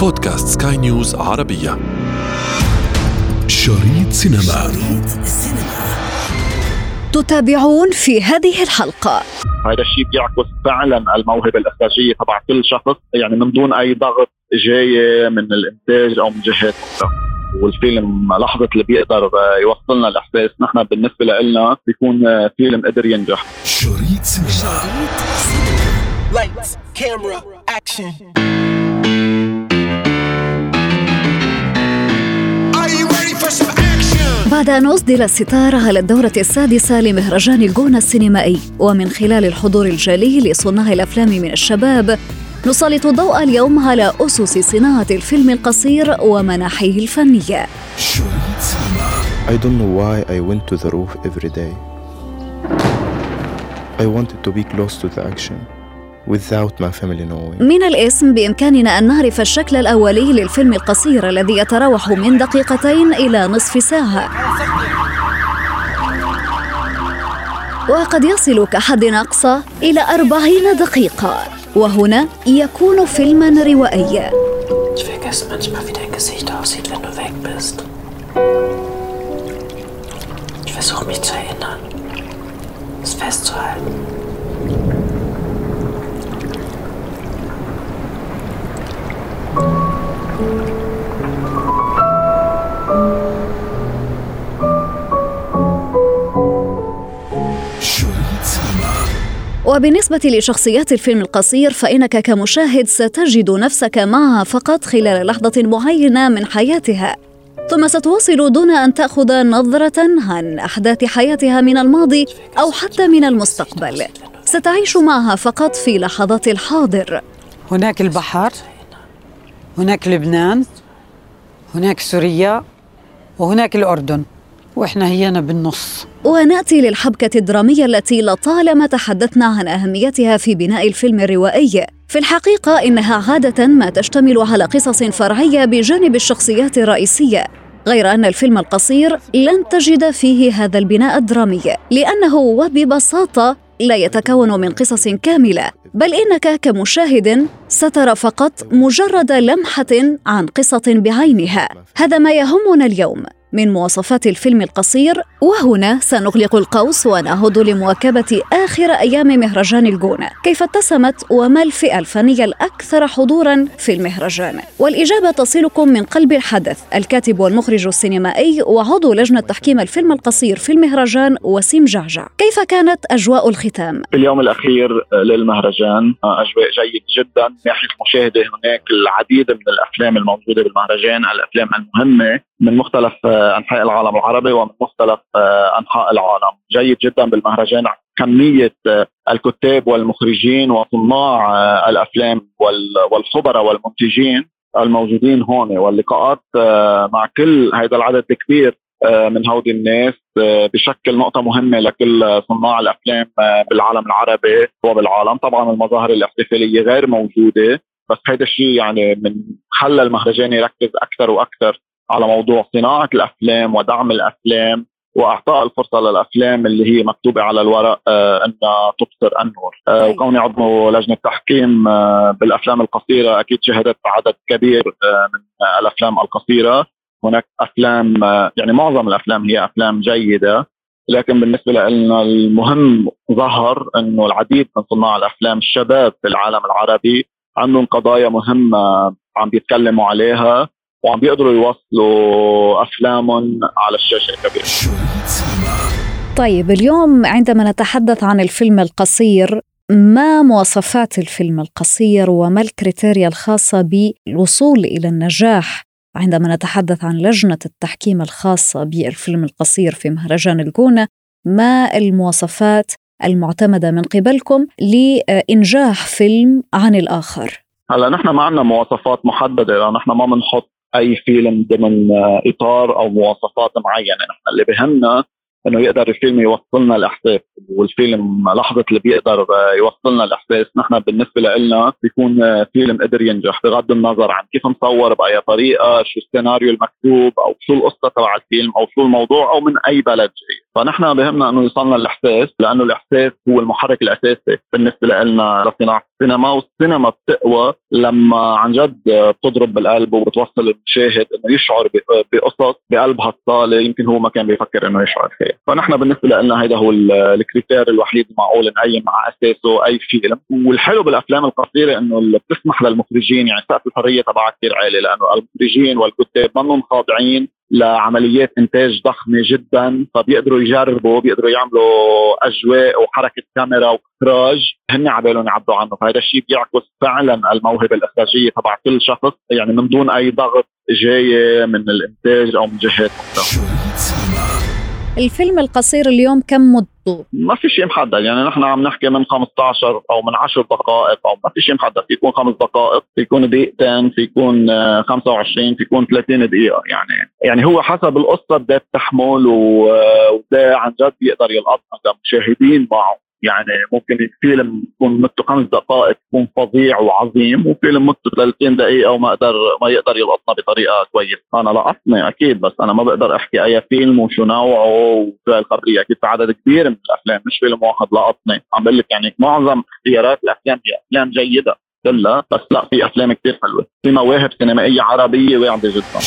بودكاست سكاي نيوز عربية. شريط سينما. شريط تتابعون في هذه الحلقة. هذا الشيء بيعكس فعلا الموهبة الإخراجية تبع كل شخص يعني من دون أي ضغط جاية من الإنتاج أو من جهات أخرى والفيلم. لحظة اللي بيقدر يوصلنا الإحساس نحن بالنسبة لنا بيكون فيلم قدر ينجح. شريط سينما. Lights, camera, action. بعد أن أصدر الستار على الدورة السادسة لمهرجان الجونة السينمائي ومن خلال الحضور الجلي لصناع الأفلام من الشباب نسلط الضوء اليوم على أسس صناعة الفيلم القصير ومناحيه الفنية I don't know why I went to the roof every day. I wanted to be close to the action without my family knowing. من الاسم بإمكاننا أن نعرف الشكل الأولي للفيلم القصير الذي يتراوح من دقيقتين إلى نصف ساعة وقد يصل كحد أقصى إلى أربعين دقيقة وهنا يكون فيلما روائيا Ich vergesse manchmal, wie dein Gesicht aussieht, wenn du weg bist. Ich versuche mich zu erinnern, es festzuhalten. وبالنسبة لشخصيات الفيلم القصير فإنك كمشاهد ستجد نفسك معها فقط خلال لحظة معينة من حياتها. ثم ستواصل دون أن تأخذ نظرة عن أحداث حياتها من الماضي أو حتى من المستقبل. ستعيش معها فقط في لحظات الحاضر. هناك البحر هناك لبنان هناك سوريا وهناك الأردن. وإحنا هينا بالنص. ونأتي للحبكة الدرامية التي لطالما تحدثنا عن أهميتها في بناء الفيلم الروائي. في الحقيقة إنها عادة ما تشتمل على قصص فرعية بجانب الشخصيات الرئيسية غير أن الفيلم القصير لن تجد فيه هذا البناء الدرامي لأنه وببساطة لا يتكون من قصص كاملة بل إنك كمشاهد سترى فقط مجرد لمحة عن قصة بعينها. هذا ما يهمنا اليوم. من مواصفات الفيلم القصير وهنا سنغلق القوس ونعود لمواكبة آخر أيام مهرجان الجونة. كيف اتسمت وما الفئة الفنية الأكثر حضورا في المهرجان؟ والإجابة تصلكم من قلب الحدث. الكاتب والمخرج السينمائي وعضو لجنة تحكيم الفيلم القصير في المهرجان وسيم جعجع. كيف كانت أجواء الختام؟ في اليوم الأخير للمهرجان أجواء جيد جدا. من ناحية المشاهده هناك العديد من الأفلام الموجودة بالمهرجان الأفلام المهمة. من مختلف آه، أنحاء العالم العربي ومن مختلف آه، أنحاء العالم. جيد جدا بالمهرجان. كمية آه، الكتاب والمخرجين وصناع الأفلام وال- والخبراء والمنتجين الموجودين هون واللقاءات مع كل هذا العدد الكبير من هودي الناس بشكل نقطة مهمة لكل صناع الأفلام بالعالم العربي وبالعالم. طبعا المظاهر الاحتفالية غير موجودة بس هذا الشيء يعني من خلى المهرجان يركز أكثر وأكثر على موضوع صناعة الأفلام ودعم الأفلام وإعطاء الفرصة للأفلام اللي هي مكتوبة على الورق آه إنها تبصر النور آه طيب. وكوني عضو لجنة تحكيم آه بالأفلام القصيرة أكيد شهدت عدد كبير آه من الأفلام القصيرة. هناك أفلام آه يعني معظم الأفلام هي أفلام جيدة. لكن بالنسبة لنا المهم ظهر إنه العديد من صناع الأفلام الشباب في العالم العربي عندهم قضايا مهمة عم بيتكلموا عليها. وعم بيقدروا يوصلوا أفلامهم على الشاشة الكبيرة. طيب اليوم عندما نتحدث عن الفيلم القصير ما مواصفات الفيلم القصير وما الكريتيريا الخاصة بالوصول إلى النجاح؟ عندما نتحدث عن لجنة التحكيم الخاصة بالفيلم القصير في مهرجان الجونة ما المواصفات المعتمدة من قبلكم لإنجاح فيلم عن الآخر؟ هلا نحن ما عندنا مواصفات محددة لأن نحن ما بنحط أي فيلم ضمن آه، إطار أو مواصفات معينة. نحن اللي بهمنا إنه يقدر الفيلم يوصلنا الاحساس والفيلم لحظة اللي بيقدر آه، يوصلنا الاحساس نحن بالنسبة لنا بيكون آه، فيلم قدر ينجح بغض النظر عن كيف مصور بأي طريقة شو السيناريو المكتوب أو شو القصة تبع الفيلم أو شو الموضوع أو من أي بلد جاي. فنحن بهمنا أنه يوصلنا الإحساس لأنه الإحساس هو المحرك الأساسي بالنسبة لنا لصناعة السينما والسينما بتقوى لما عن جد بتضرب بالقلب وبتوصل المشاهد إنه يشعر بقصص بقلب هالصاله يمكن هو ما كان بيفكر إنه يشعر فيها، فنحن بالنسبة لنا هذا هو الكريتير الوحيد المعقول نقيم مع أساسه أي فيلم، والحلو بالأفلام القصيرة إنه اللي بتسمح للمخرجين يعني سقف الحرية تبعها كثير عالي لأنه المخرجين والكتاب منهم خاضعين لعمليات إنتاج ضخمة جدا فبيقدروا يجربوا بيقدروا يعملوا أجواء وحركة كاميرا وإخراج. هن عبالهم يعبروا عنه. فهذا الشيء بيعكس فعلا الموهبة الإخراجية تبع كل شخص يعني من دون أي ضغط جاي من الإنتاج أو من جهات أخرى. الفيلم القصير اليوم كم مدته؟ ما في شيء محدد يعني نحن عم نحكي من 15 أو من 10 دقائق أو ما في شيء محدد في يكون خمس دقائق في يكون دقيقتين في يكون 25 في يكون 30 دقيقة يعني يعني هو حسب القصة بدها تحمل وده عن جد بيقدر يلقطنا كمشاهدين معه يعني ممكن فيلم يكون مدته خمس دقائق يكون فظيع وعظيم وفيلم مدته 30 دقيقة وما يقدر ما يقدر يلقطنا بطريقة كويسة، أنا لقطني أكيد بس أنا ما بقدر أحكي أي فيلم وشو نوعه وشو الخبرية، أكيد في عدد كبير من الأفلام مش فيلم واحد لقطني، عم بقول لك يعني معظم اختيارات الأفلام هي أفلام جيدة كلها بس لا في أفلام كثير حلوة، في مواهب سينمائية عربية واعدة جدا.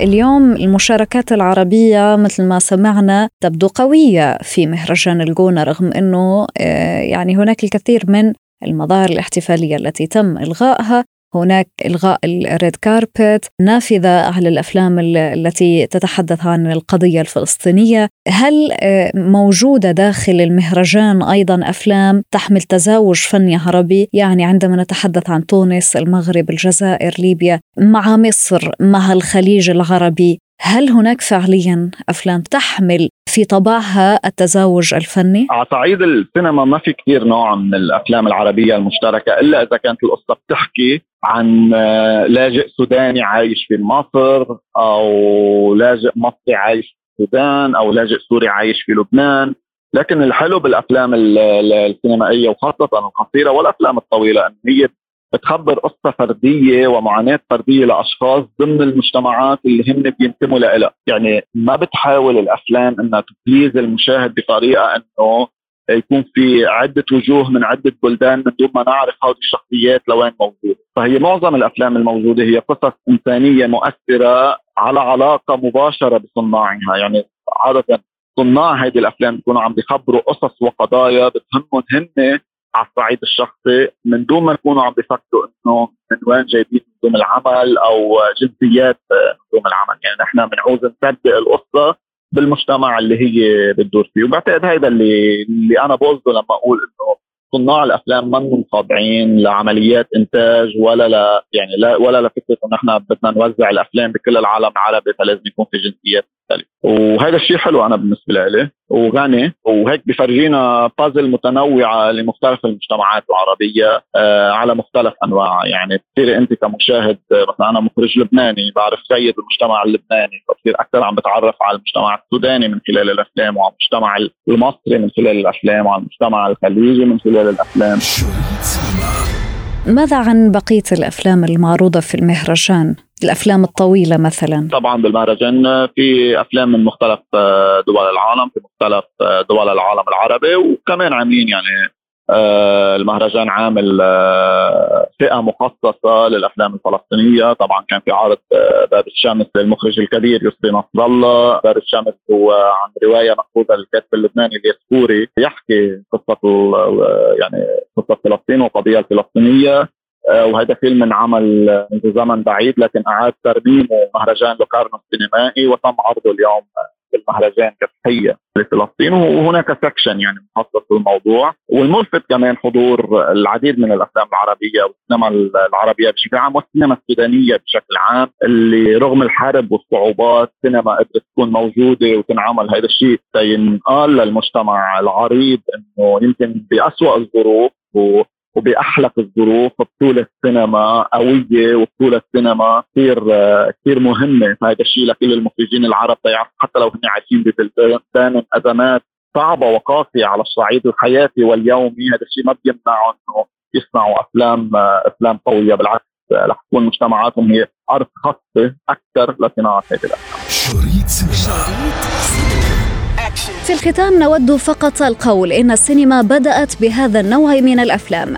اليوم المشاركات العربية مثل ما سمعنا تبدو قوية في مهرجان الجونة رغم أنه آه، يعني هناك الكثير من المظاهر الاحتفالية التي تم إلغائها. هناك إلغاء الريد كاربت نافذة على الأفلام التي تتحدث عن القضية الفلسطينية. هل آه، موجودة داخل المهرجان أيضا أفلام تحمل تزاوج فني عربي؟ يعني عندما نتحدث عن تونس المغرب الجزائر ليبيا مع مصر مع الخليج العربي هل هناك فعليا أفلام تحمل في طبعها التزاوج الفني؟ على صعيد السينما ما في كثير نوع من الأفلام العربية المشتركة إلا إذا كانت القصة بتحكي عن آه، لاجئ سوداني عايش في مصر أو لاجئ مصري عايش في السودان أو لاجئ سوري عايش في لبنان لكن الحلو بالأفلام السينمائية وخاصة القصيرة والأفلام الطويلة إن هي بتخبر قصة فردية ومعاناة فردية لأشخاص ضمن المجتمعات اللي هم بينتموا لها يعني ما بتحاول الأفلام أنها تبليز المشاهد بطريقة أنه يكون في عدة وجوه من عدة بلدان من دون ما نعرف هذه الشخصيات لوين موجودة. فهي معظم الأفلام الموجودة هي قصص إنسانية مؤثرة على علاقة مباشرة بصناعها. يعني عادة صناع هذه الأفلام بيكونوا عم بيخبروا قصص وقضايا بتهمهم هن على الصعيد الشخصي من دون ما يكونوا عم بيفكروا إنه من وين جايبين نجوم العمل أو جنسيات نجوم العمل. يعني نحن بنعوز نصدق القصة بالمجتمع اللي هي بتدور فيه. وبعتقد هيدا اللي اللي أنا بقصده لما أقول إنه صناع الأفلام منهم خاضعين لعمليات إنتاج ولا لا يعني لا ولا لفكرة إنه نحن بدنا نوزع الأفلام بكل العالم العربي فلازم يكون في جنسيات مختلفة. وهذا الشيء حلو أنا بالنسبة لي وغني وهيك بفرجينا بازل متنوعة لمختلف المجتمعات العربية آه على مختلف أنواعها. يعني بتصيري أنت كمشاهد مثلا أنا مخرج لبناني بعرف جيد المجتمع اللبناني فبصير أكثر عم بتعرف على المجتمع السوداني من خلال الأفلام وعلى المجتمع المصري من خلال الأفلام وعلى المجتمع الخليجي من خلال الافلام ماذا عن بقية الأفلام المعروضة في المهرجان؟ الأفلام الطويلة مثلا طبعا بالمهرجان في أفلام من مختلف دول العالم في مختلف دول العالم العربي وكمان عاملين يعني آه، المهرجان عامل آه، فئة مخصصة للأفلام الفلسطينية. طبعا كان في عرض آه، باب الشمس للمخرج الكبير يسري نصر الله. باب الشمس هو عن رواية مأخوذه للكاتب اللبناني اليسفوري يحكي قصة يعني قصة فلسطين والقضية الفلسطينية. وهذا فيلم انعمل منذ زمن بعيد لكن أعاد ترميمه مهرجان لوكارنو السينمائي وتم عرضه اليوم بالمهرجان كتحيه لفلسطين وهناك section يعني مخصص للموضوع. والملفت كمان حضور العديد من الأفلام العربية والسينما العربية بشكل عام والسينما السودانية بشكل عام اللي رغم الحرب والصعوبات سينما قدرت تكون موجودة وتنعمل. هذا الشيء ينقال للمجتمع العريض إنه يمكن بأسوأ الظروف وبأحلق الظروف بطولة سينما قوية وبطولة سينما كثير كثير مهمة. هذا الشيء لكل المخرجين العرب حتى لو هن عايشين ببلدان ازمات صعبة وقاسية على الصعيد الحياتي واليومي. هذا الشيء ما بيمنعهم إنه يصنعوا أفلام أفلام قوية. بالعكس رح تكون مجتمعاتهم هي أرض خصبه أكثر لصناعه هذه الأفلام. شريط سينما في الختام نود فقط القول إن السينما بدأت بهذا النوع من الأفلام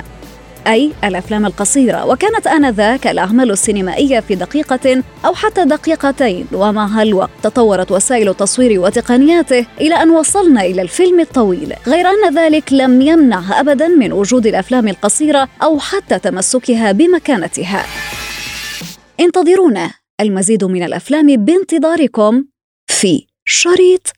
أي الأفلام القصيرة وكانت آنذاك الأعمال السينمائية في دقيقة أو حتى دقيقتين ومع الوقت تطورت وسائل التصوير وتقنياته إلى أن وصلنا إلى الفيلم الطويل؟ غير أن ذلك لم يمنع أبدا من وجود الأفلام القصيرة أو حتى تمسكها بمكانتها. انتظرونا المزيد من الأفلام بانتظاركم في شريط